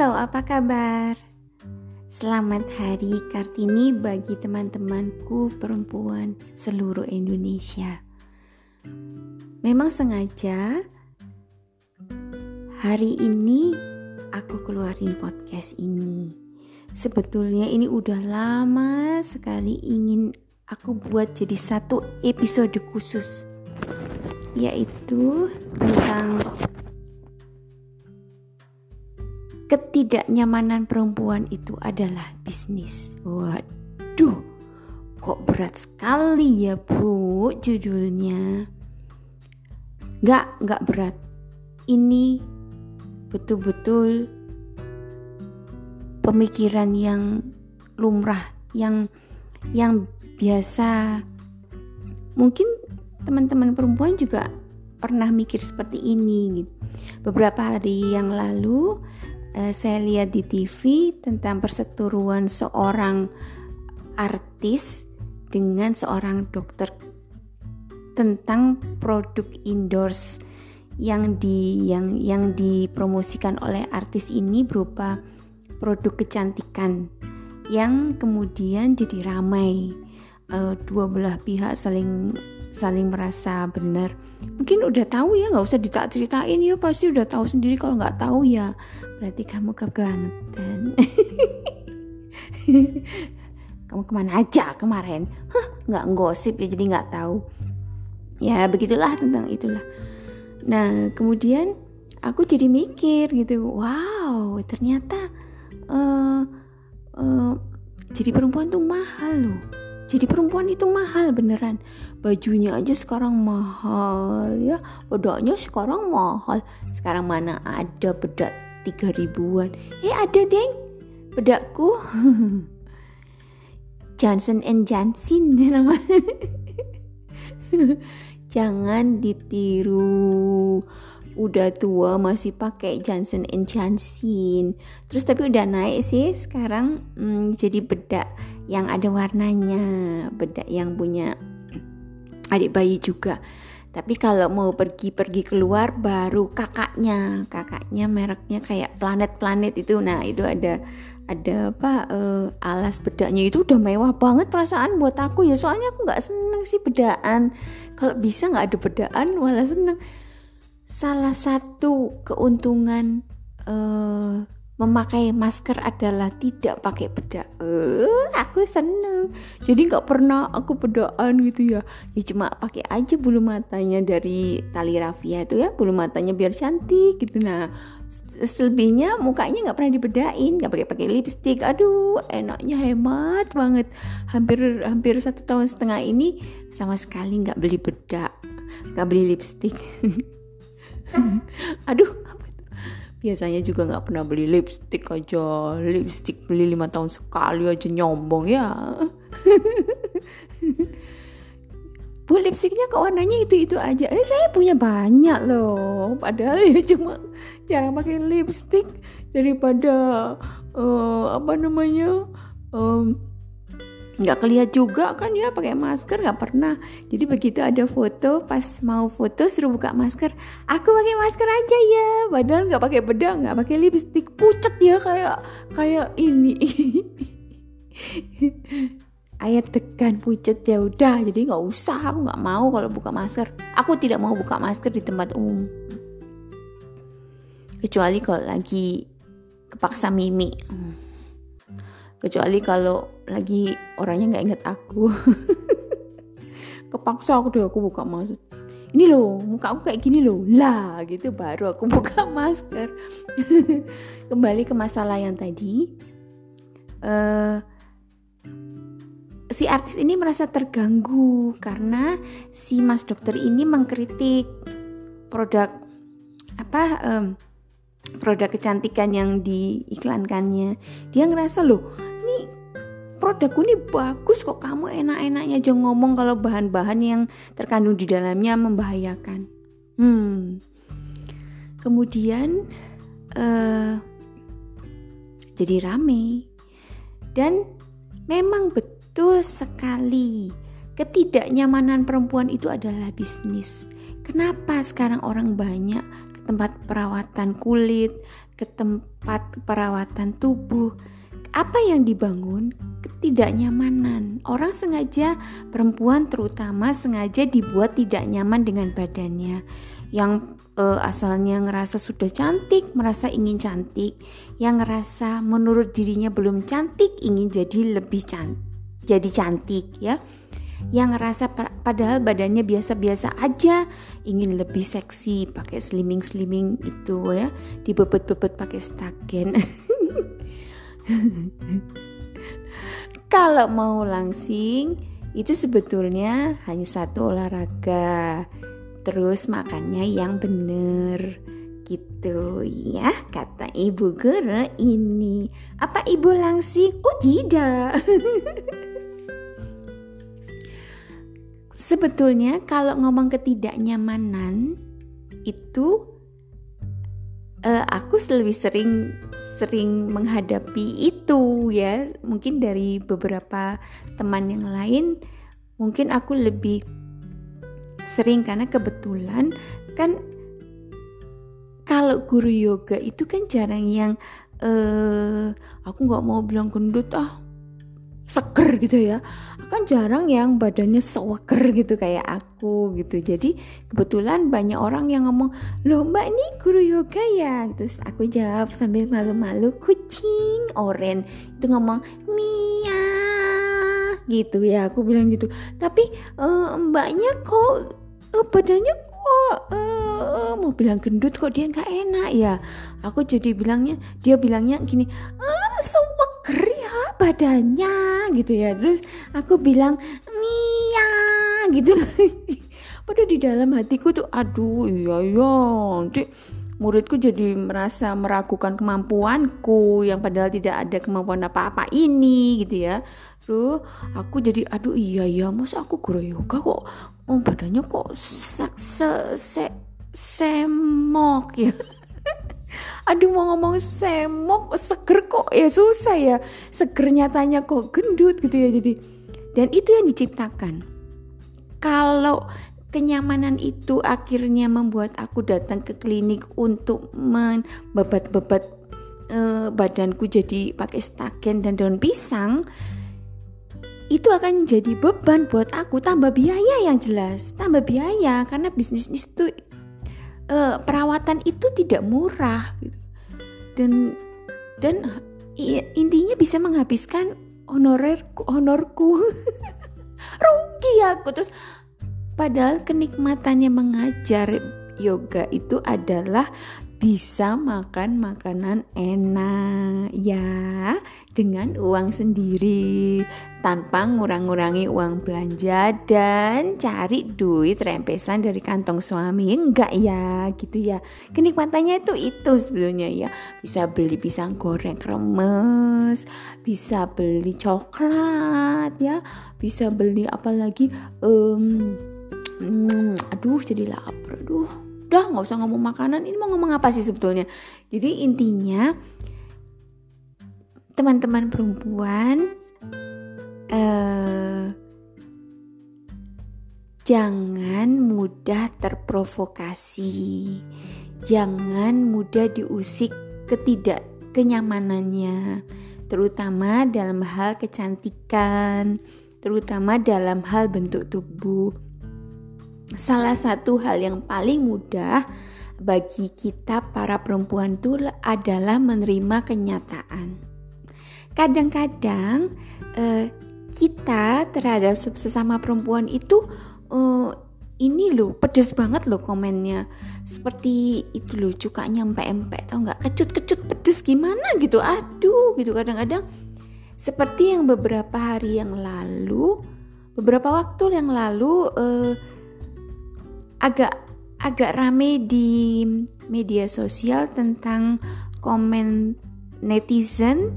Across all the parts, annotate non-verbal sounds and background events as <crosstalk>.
Halo, apa kabar? Selamat Hari Kartini bagi teman-temanku perempuan seluruh Indonesia. Memang sengaja hari ini aku keluarin podcast ini. Sebetulnya ini udah lama sekali ingin aku buat jadi satu episode khusus yaitu tentang ketidaknyamanan perempuan itu adalah bisnis. Waduh, kok berat sekali ya bu judulnya. Gak, gak berat. Ini betul-betul pemikiran yang lumrah, yang yang biasa. Mungkin teman-teman perempuan juga pernah mikir seperti ini. Gitu. Beberapa hari yang lalu uh, saya lihat di TV tentang perseteruan seorang artis dengan seorang dokter tentang produk indoors yang di yang yang dipromosikan oleh artis ini berupa produk kecantikan yang kemudian jadi ramai. Uh, dua belah pihak saling saling merasa benar. Mungkin udah tahu ya nggak usah ditak ceritain ya pasti udah tahu sendiri kalau nggak tahu ya. Berarti kamu kebangetan <laughs> kamu ke mana aja kemarin? Hah, nggak gosip ya jadi nggak tahu. Ya begitulah tentang itulah. Nah kemudian aku jadi mikir gitu. Wow ternyata uh, uh, jadi perempuan tuh mahal loh jadi perempuan itu mahal beneran. Bajunya aja sekarang mahal ya. Bedaknya sekarang mahal. Sekarang mana ada bedak tiga ribuan? Eh ada deng. Bedakku. <laughs> Johnson and Johnson. Namanya <laughs> jangan ditiru. Udah tua masih pakai Johnson and Johnson. Terus tapi udah naik sih sekarang. Hmm, jadi bedak yang ada warnanya bedak yang punya adik bayi juga. Tapi kalau mau pergi-pergi keluar baru kakaknya. Kakaknya mereknya kayak planet-planet itu. Nah itu ada ada apa uh, alas bedaknya. Itu udah mewah banget perasaan buat aku ya. Soalnya aku nggak seneng sih bedaan kalau bisa nggak ada bedaan malah seneng. Salah satu keuntungan uh, memakai masker adalah tidak pakai bedak. Uh, aku seneng. Jadi nggak pernah aku bedaan gitu ya. Ya cuma pakai aja bulu matanya dari tali rafia itu ya, bulu matanya biar cantik gitu. Nah, selebihnya mukanya nggak pernah dibedain, nggak pakai pakai lipstick. Aduh, enaknya hemat banget. Hampir hampir satu tahun setengah ini sama sekali nggak beli bedak, nggak beli lipstick. <laughs> Aduh, biasanya juga nggak pernah beli lipstick aja. Lipstick beli lima tahun sekali aja nyombong ya. <laughs> Bu lipsticknya kok warnanya itu itu aja? Eh saya punya banyak loh. Padahal ya cuma jarang pakai lipstick daripada uh, apa namanya um, nggak kelihat juga kan ya pakai masker nggak pernah. Jadi begitu ada foto pas mau foto suruh buka masker aku pakai masker aja ya. Padahal nggak pakai bedak nggak pakai lipstick. Pucet ya kayak kayak ini. <laughs> Ayat tekan pucet. Ya udah jadi nggak usah aku nggak mau kalau buka masker. Aku tidak mau buka masker di tempat umum. Kecuali kalau lagi kepaksa mimi hmm kecuali kalau lagi orangnya nggak inget aku. <laughs> Kepaksa aku deh aku buka masker. Ini loh muka aku kayak gini loh. Lah gitu baru aku <laughs> buka masker. <laughs> Kembali ke masalah yang tadi. Uh, si artis ini merasa terganggu karena si mas dokter ini mengkritik produk apa um, produk kecantikan yang diiklankannya. Dia ngerasa loh produkku ini bagus kok kamu enak-enaknya aja ngomong kalau bahan-bahan yang terkandung di dalamnya membahayakan. Hmm. Kemudian uh, jadi rame dan memang betul sekali ketidaknyamanan perempuan itu adalah bisnis. Kenapa sekarang orang banyak ke tempat perawatan kulit, ke tempat perawatan tubuh apa yang dibangun? Ketidaknyamanan. Orang sengaja perempuan terutama sengaja dibuat tidak nyaman dengan badannya. Yang uh, asalnya ngerasa sudah cantik merasa ingin cantik. Yang ngerasa menurut dirinya belum cantik ingin jadi lebih cantik jadi cantik ya. Yang ngerasa padahal badannya biasa-biasa aja ingin lebih seksi pakai slimming-slimming itu ya. Dibebet-bebet pakai stagen <laughs> <laughs> kalau mau langsing itu sebetulnya hanya satu olahraga. Terus makannya yang bener. Gitu ya kata ibu guru ini. Apa ibu langsing? Oh tidak. <laughs> Sebetulnya kalau ngomong ketidaknyamanan itu uh, aku lebih sering sering menghadapi itu ya. Mungkin dari beberapa teman yang lain mungkin aku lebih sering karena kebetulan kan kalau guru yoga itu kan jarang yang uh, aku nggak mau bilang gendut ah seger gitu ya. Kan jarang yang badannya sewaker gitu kayak aku gitu. Jadi kebetulan banyak orang yang ngomong loh mbak ini guru yoga ya? Terus aku jawab sambil malu-malu kucing oren. Itu ngomong Mia gitu ya. Aku bilang gitu. Tapi uh, mbaknya kok uh, badannya kok uh, mau bilang gendut kok dia nggak enak ya? Aku jadi bilangnya dia bilangnya gini ah ya badannya gitu ya. Terus aku bilang Mia gitu. Lagi <laughs> padahal di dalam hatiku tuh aduh iya iya nanti muridku jadi merasa meragukan kemampuanku yang padahal tidak ada kemampuan apa-apa ini gitu ya. Terus aku jadi aduh iya iya masa aku guru yoga kok oh badannya kok se se, se ya <laughs> aduh mau ngomong semok seger kok. Ya susah ya. Seger nyatanya kok gendut gitu ya jadi. Dan itu yang diciptakan. Kalau kenyamanan itu akhirnya membuat aku datang ke klinik untuk membebat-bebat eh, badanku jadi pakai stagen dan daun pisang itu akan jadi beban buat aku. Tambah biaya yang jelas. Tambah biaya karena bisnis itu uh, perawatan itu tidak murah gitu. dan dan intinya bisa menghabiskan honorer honorku. <laughs> Rugi aku. Terus padahal kenikmatannya mengajar yoga itu adalah bisa makan makanan enak ya dengan uang sendiri tanpa ngurang-ngurangi uang belanja dan cari duit rempesan dari kantong suami. Enggak ya gitu ya. Kenikmatannya itu itu sebelumnya ya. Bisa beli pisang goreng remes bisa beli coklat ya bisa beli apa lagi um, um, aduh jadi lapar aduh. Udah nggak usah ngomong makanan. Ini mau ngomong apa sih sebetulnya? Jadi intinya teman-teman perempuan eh, jangan mudah terprovokasi jangan mudah diusik ketidak kenyamanannya terutama dalam hal kecantikan terutama dalam hal bentuk tubuh salah satu hal yang paling mudah bagi kita para perempuan itu adalah menerima kenyataan. Kadang-kadang eh, kita terhadap sesama perempuan itu eh, ini loh pedes banget loh komennya. Seperti itu loh cukanya empek-empek tau nggak? Kecut-kecut pedes gimana gitu? Aduh gitu kadang-kadang. Seperti yang beberapa hari yang lalu beberapa waktu yang lalu eh, agak agak rame di media sosial tentang komen netizen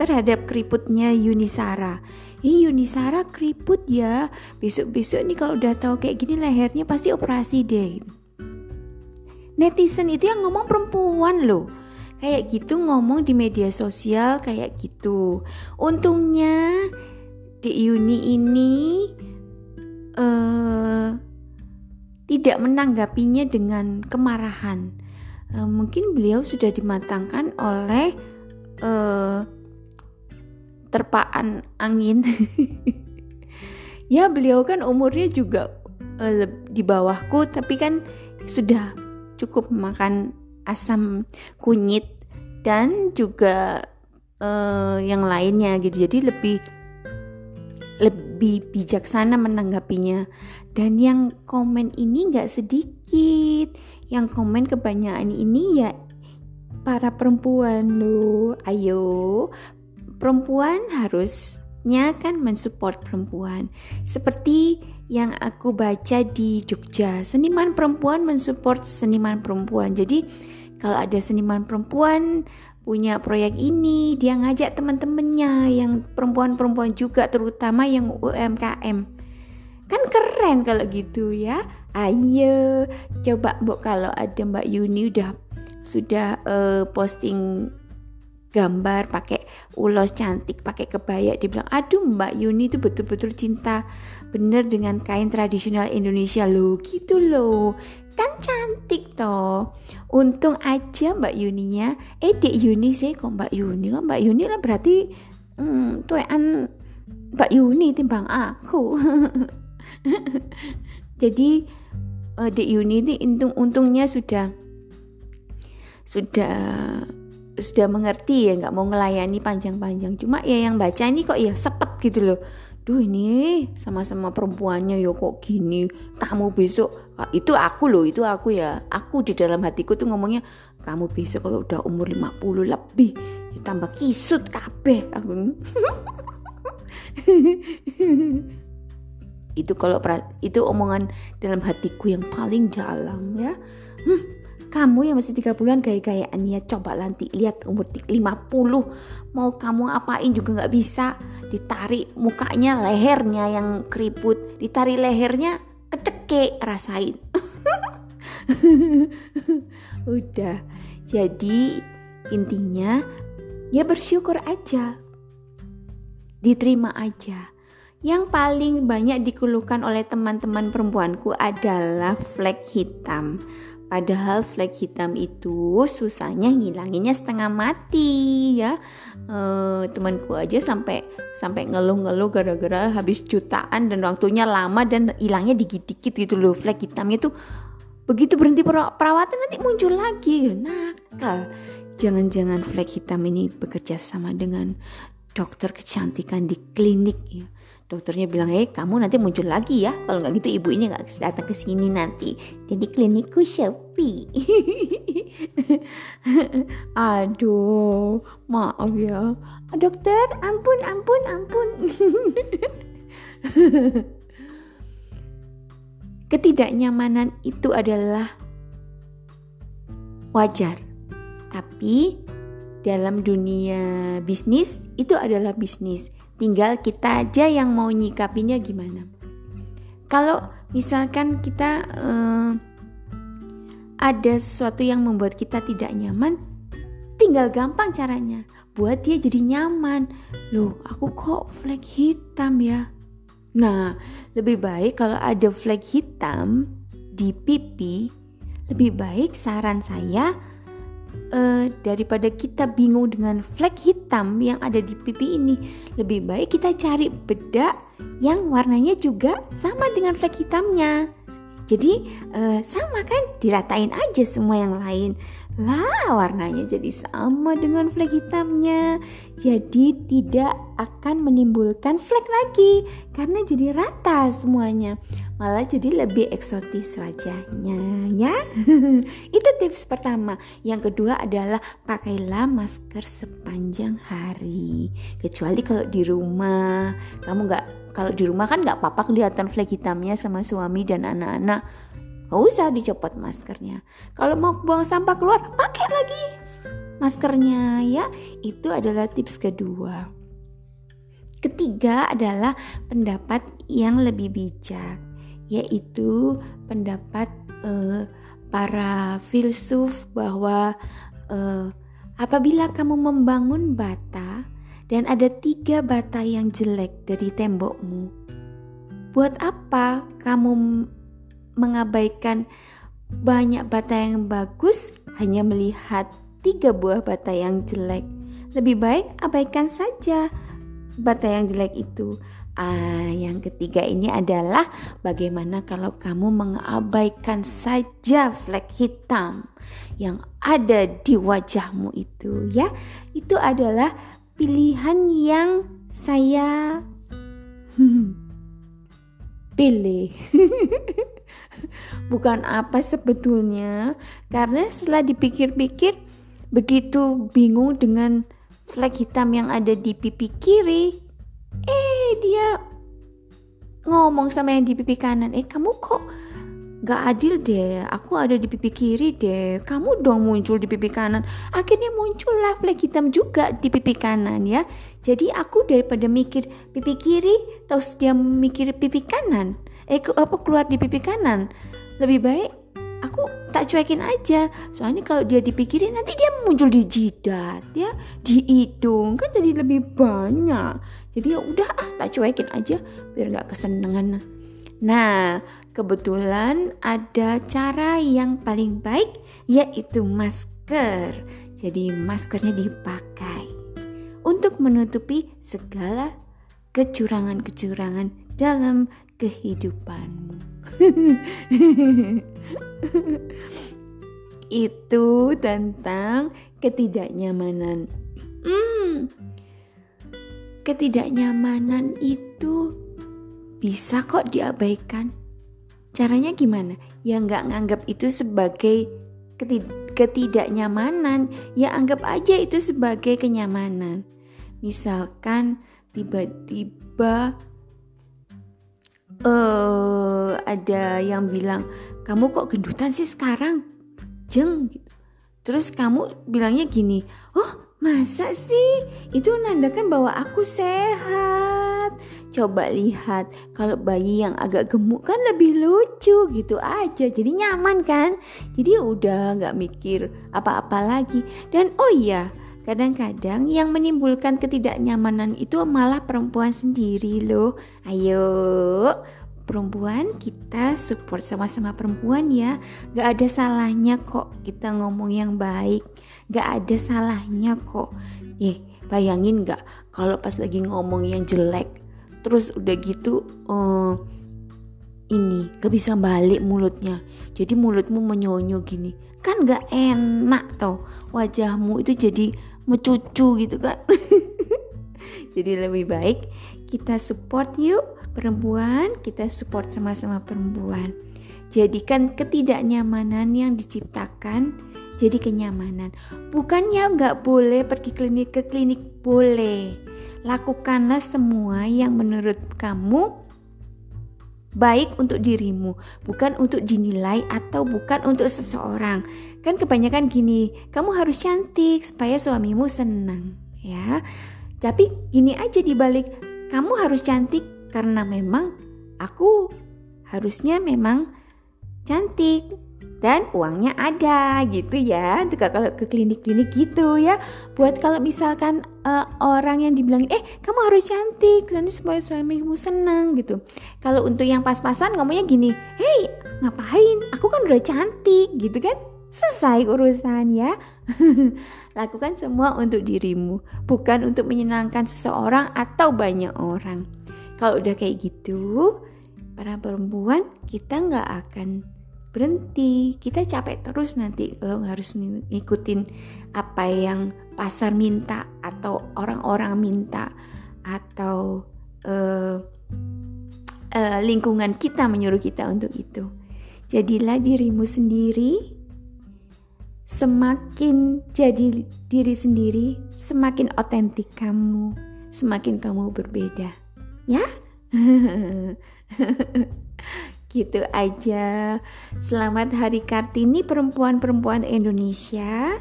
terhadap keriputnya Yunisara. Ih Yunisara keriput ya. Besok-besok nih kalau udah tahu kayak gini lehernya pasti operasi deh. Netizen itu yang ngomong perempuan loh. Kayak gitu ngomong di media sosial kayak gitu. Untungnya di Yuni ini eh uh, tidak menanggapinya dengan kemarahan. uh, mungkin beliau sudah dimatangkan oleh uh, terpaan angin. <laughs> ya beliau kan umurnya juga uh, di bawahku tapi kan sudah cukup makan asam kunyit dan juga uh, yang lainnya gitu. Jadi lebih lebih bijaksana menanggapinya. Dan yang komen ini nggak sedikit. Yang komen kebanyakan ini ya para perempuan loh. Ayo, perempuan harusnya kan mensupport perempuan. Seperti yang aku baca di Jogja, seniman perempuan mensupport seniman perempuan. Jadi kalau ada seniman perempuan punya proyek ini, dia ngajak teman-temannya yang perempuan-perempuan juga terutama yang UMKM. Kan keren kalau gitu ya. Ayo coba Mbok kalau ada Mbak Yuni udah sudah uh, posting gambar pakai ulos cantik pakai kebaya dibilang aduh Mbak Yuni itu betul-betul cinta. Bener dengan kain tradisional Indonesia. Loh gitu loh. Kan cantik toh. Untung aja Mbak Yuninya eh dek Yuni sih kok Mbak Yuni? Kok Mbak Yuni lah berarti hmm, tuan Mbak Yuni timbang aku. <laughs> Jadi uh, dek Yuni ini untung untungnya sudah sudah sudah mengerti ya nggak mau ngelayani panjang-panjang. Cuma ya yang baca ini kok ya sepet gitu loh. Duh ini sama-sama perempuannya yo kok gini. Kamu besok ah, itu aku loh itu aku ya. Aku di dalam hatiku tuh ngomongnya kamu besok kalau udah umur 50 lebih ya tambah kisut kabeh. Aku <laughs> itu kalau itu omongan dalam hatiku yang paling dalam ya. Hmm, kamu yang masih tiga bulan gaya-gayaan ya coba nanti lihat umur 50 mau kamu apain juga nggak bisa. Ditarik mukanya lehernya yang keriput. Ditarik lehernya keceke rasain. <laughs> Udah. Jadi intinya ya bersyukur aja. Diterima aja. Yang paling banyak dikeluhkan oleh teman-teman perempuanku adalah flek hitam Padahal flek hitam itu susahnya ngilanginnya setengah mati ya. E, temanku aja sampai sampai ngeluh-ngeluh gara-gara habis jutaan dan waktunya lama dan hilangnya dikit-dikit gitu loh. Flek hitamnya tuh begitu berhenti perawatan nanti muncul lagi. Nakal. Jangan-jangan flek hitam ini bekerja sama dengan dokter kecantikan di klinik ya dokternya bilang eh kamu nanti muncul lagi ya. Kalau nggak gitu ibu ini nggak datang ke sini nanti. Jadi klinikku sepi. <laughs> Aduh maaf ya. Dokter ampun ampun ampun. <laughs> Ketidaknyamanan itu adalah wajar. Tapi dalam dunia bisnis itu adalah bisnis Tinggal kita aja yang mau nyikapinya gimana. Kalau misalkan kita uh, ada sesuatu yang membuat kita tidak nyaman, tinggal gampang caranya. Buat dia jadi nyaman. Loh, aku kok flek hitam ya? Nah, lebih baik kalau ada flek hitam di pipi, lebih baik saran saya uh, daripada kita bingung dengan flek hitam yang ada di pipi ini, lebih baik kita cari bedak yang warnanya juga sama dengan flek hitamnya. Jadi uh, sama kan, diratain aja semua yang lain. Lah warnanya jadi sama dengan flek hitamnya. Jadi tidak akan menimbulkan flek lagi. Karena jadi rata semuanya. Malah jadi lebih eksotis wajahnya ya? <laughs> Itu tips pertama. Yang kedua adalah pakailah masker sepanjang hari. Kecuali kalau di rumah. Kamu nggak kalau di rumah kan nggak apa-apa kelihatan flek hitamnya sama suami dan anak-anak. Nggak usah dicopot maskernya. Kalau mau buang sampah keluar pakai lagi maskernya ya. Itu adalah tips kedua. Ketiga adalah pendapat yang lebih bijak yaitu pendapat uh, para filsuf bahwa uh, apabila kamu membangun bata dan ada tiga bata yang jelek dari tembokmu, buat apa kamu mengabaikan banyak bata yang bagus hanya melihat tiga buah bata yang jelek. Lebih baik abaikan saja bata yang jelek itu. Ah, yang ketiga ini adalah bagaimana kalau kamu mengabaikan saja flek hitam yang ada di wajahmu itu ya. Itu adalah pilihan yang saya <laughs> pilih. <laughs> Bukan apa sebetulnya, karena setelah dipikir-pikir begitu bingung dengan flek hitam yang ada di pipi kiri. Eh, dia ngomong sama yang di pipi kanan. Eh, kamu kok gak adil deh. Aku ada di pipi kiri deh. Kamu dong muncul di pipi kanan. Akhirnya muncullah flek hitam juga di pipi kanan ya. Jadi aku daripada mikir pipi kiri, terus dia mikir pipi kanan. Eh, apa keluar di pipi kanan? Lebih baik aku tak cuekin aja soalnya kalau dia dipikirin nanti dia muncul di jidat ya di hidung kan jadi lebih banyak jadi ya udah ah tak cuekin aja biar nggak kesenangan nah kebetulan ada cara yang paling baik yaitu masker jadi maskernya dipakai untuk menutupi segala kecurangan-kecurangan dalam kehidupanmu. <laughs> itu tentang ketidaknyamanan. Hmm, ketidaknyamanan itu bisa kok diabaikan. Caranya gimana? Ya nggak nganggap itu sebagai ketidaknyamanan, ya anggap aja itu sebagai kenyamanan. Misalkan tiba-tiba uh, ada yang bilang kamu kok gendutan sih sekarang jeng gitu. terus kamu bilangnya gini oh masa sih? Itu menandakan bahwa aku sehat. Coba lihat kalau bayi yang agak gemuk kan lebih lucu gitu aja jadi nyaman kan? Jadi udah nggak mikir apa-apa lagi. Dan oh iya kadang-kadang yang menimbulkan ketidaknyamanan itu malah perempuan sendiri loh. Ayo perempuan kita support sama-sama perempuan ya. Gak ada salahnya kok kita ngomong yang baik. Gak ada salahnya kok. Eh bayangin gak kalau pas lagi ngomong yang jelek terus udah gitu uh, ini gak bisa balik mulutnya. Jadi mulutmu menyonyo gini. Kan gak enak tau wajahmu itu jadi mecucu gitu kan <laughs> jadi lebih baik kita support yuk perempuan, kita support sama-sama perempuan. Jadikan ketidaknyamanan yang diciptakan jadi kenyamanan. Bukannya nggak boleh pergi klinik ke klinik, boleh. Lakukanlah semua yang menurut kamu baik untuk dirimu, bukan untuk dinilai atau bukan untuk seseorang. Kan kebanyakan gini, kamu harus cantik supaya suamimu senang, ya. Tapi gini aja dibalik, kamu harus cantik karena memang aku harusnya memang cantik dan uangnya ada gitu ya. Juga kalau ke klinik-klinik gitu ya. Buat kalau misalkan uh, orang yang dibilang eh kamu harus cantik nanti supaya suamimu senang gitu. Kalau untuk yang pas-pasan ngomongnya gini hey ngapain? Aku kan udah cantik gitu kan. Selesai urusan ya. <laughs> Lakukan semua untuk dirimu bukan untuk menyenangkan seseorang atau banyak orang kalau udah kayak gitu, para perempuan kita nggak akan berhenti. Kita capek terus nanti kalau harus ngikutin apa yang pasar minta atau orang-orang minta atau uh, uh, lingkungan kita menyuruh kita untuk itu. Jadilah dirimu sendiri. Semakin jadi diri sendiri, semakin otentik kamu, semakin kamu berbeda ya? <laughs> Gitu aja. Selamat hari kartini perempuan-perempuan Indonesia.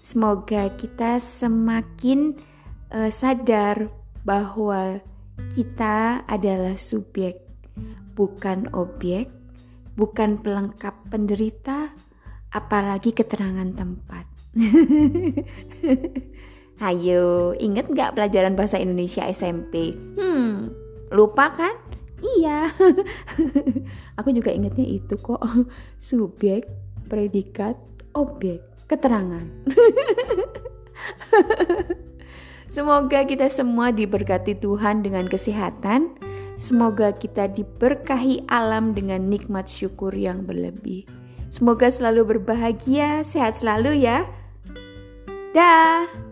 Semoga kita semakin uh, sadar bahwa kita adalah subjek bukan objek bukan pelengkap penderita apalagi keterangan tempat. <laughs> Ayo, inget gak pelajaran bahasa Indonesia SMP? Hmm, Lupa kan? Iya. <laughs> Aku juga ingetnya itu kok. <laughs> Subjek, predikat, objek. keterangan. <laughs> Semoga kita semua diberkati Tuhan dengan kesehatan. Semoga kita diberkahi alam dengan nikmat syukur yang berlebih. Semoga selalu berbahagia, sehat selalu ya. Dah.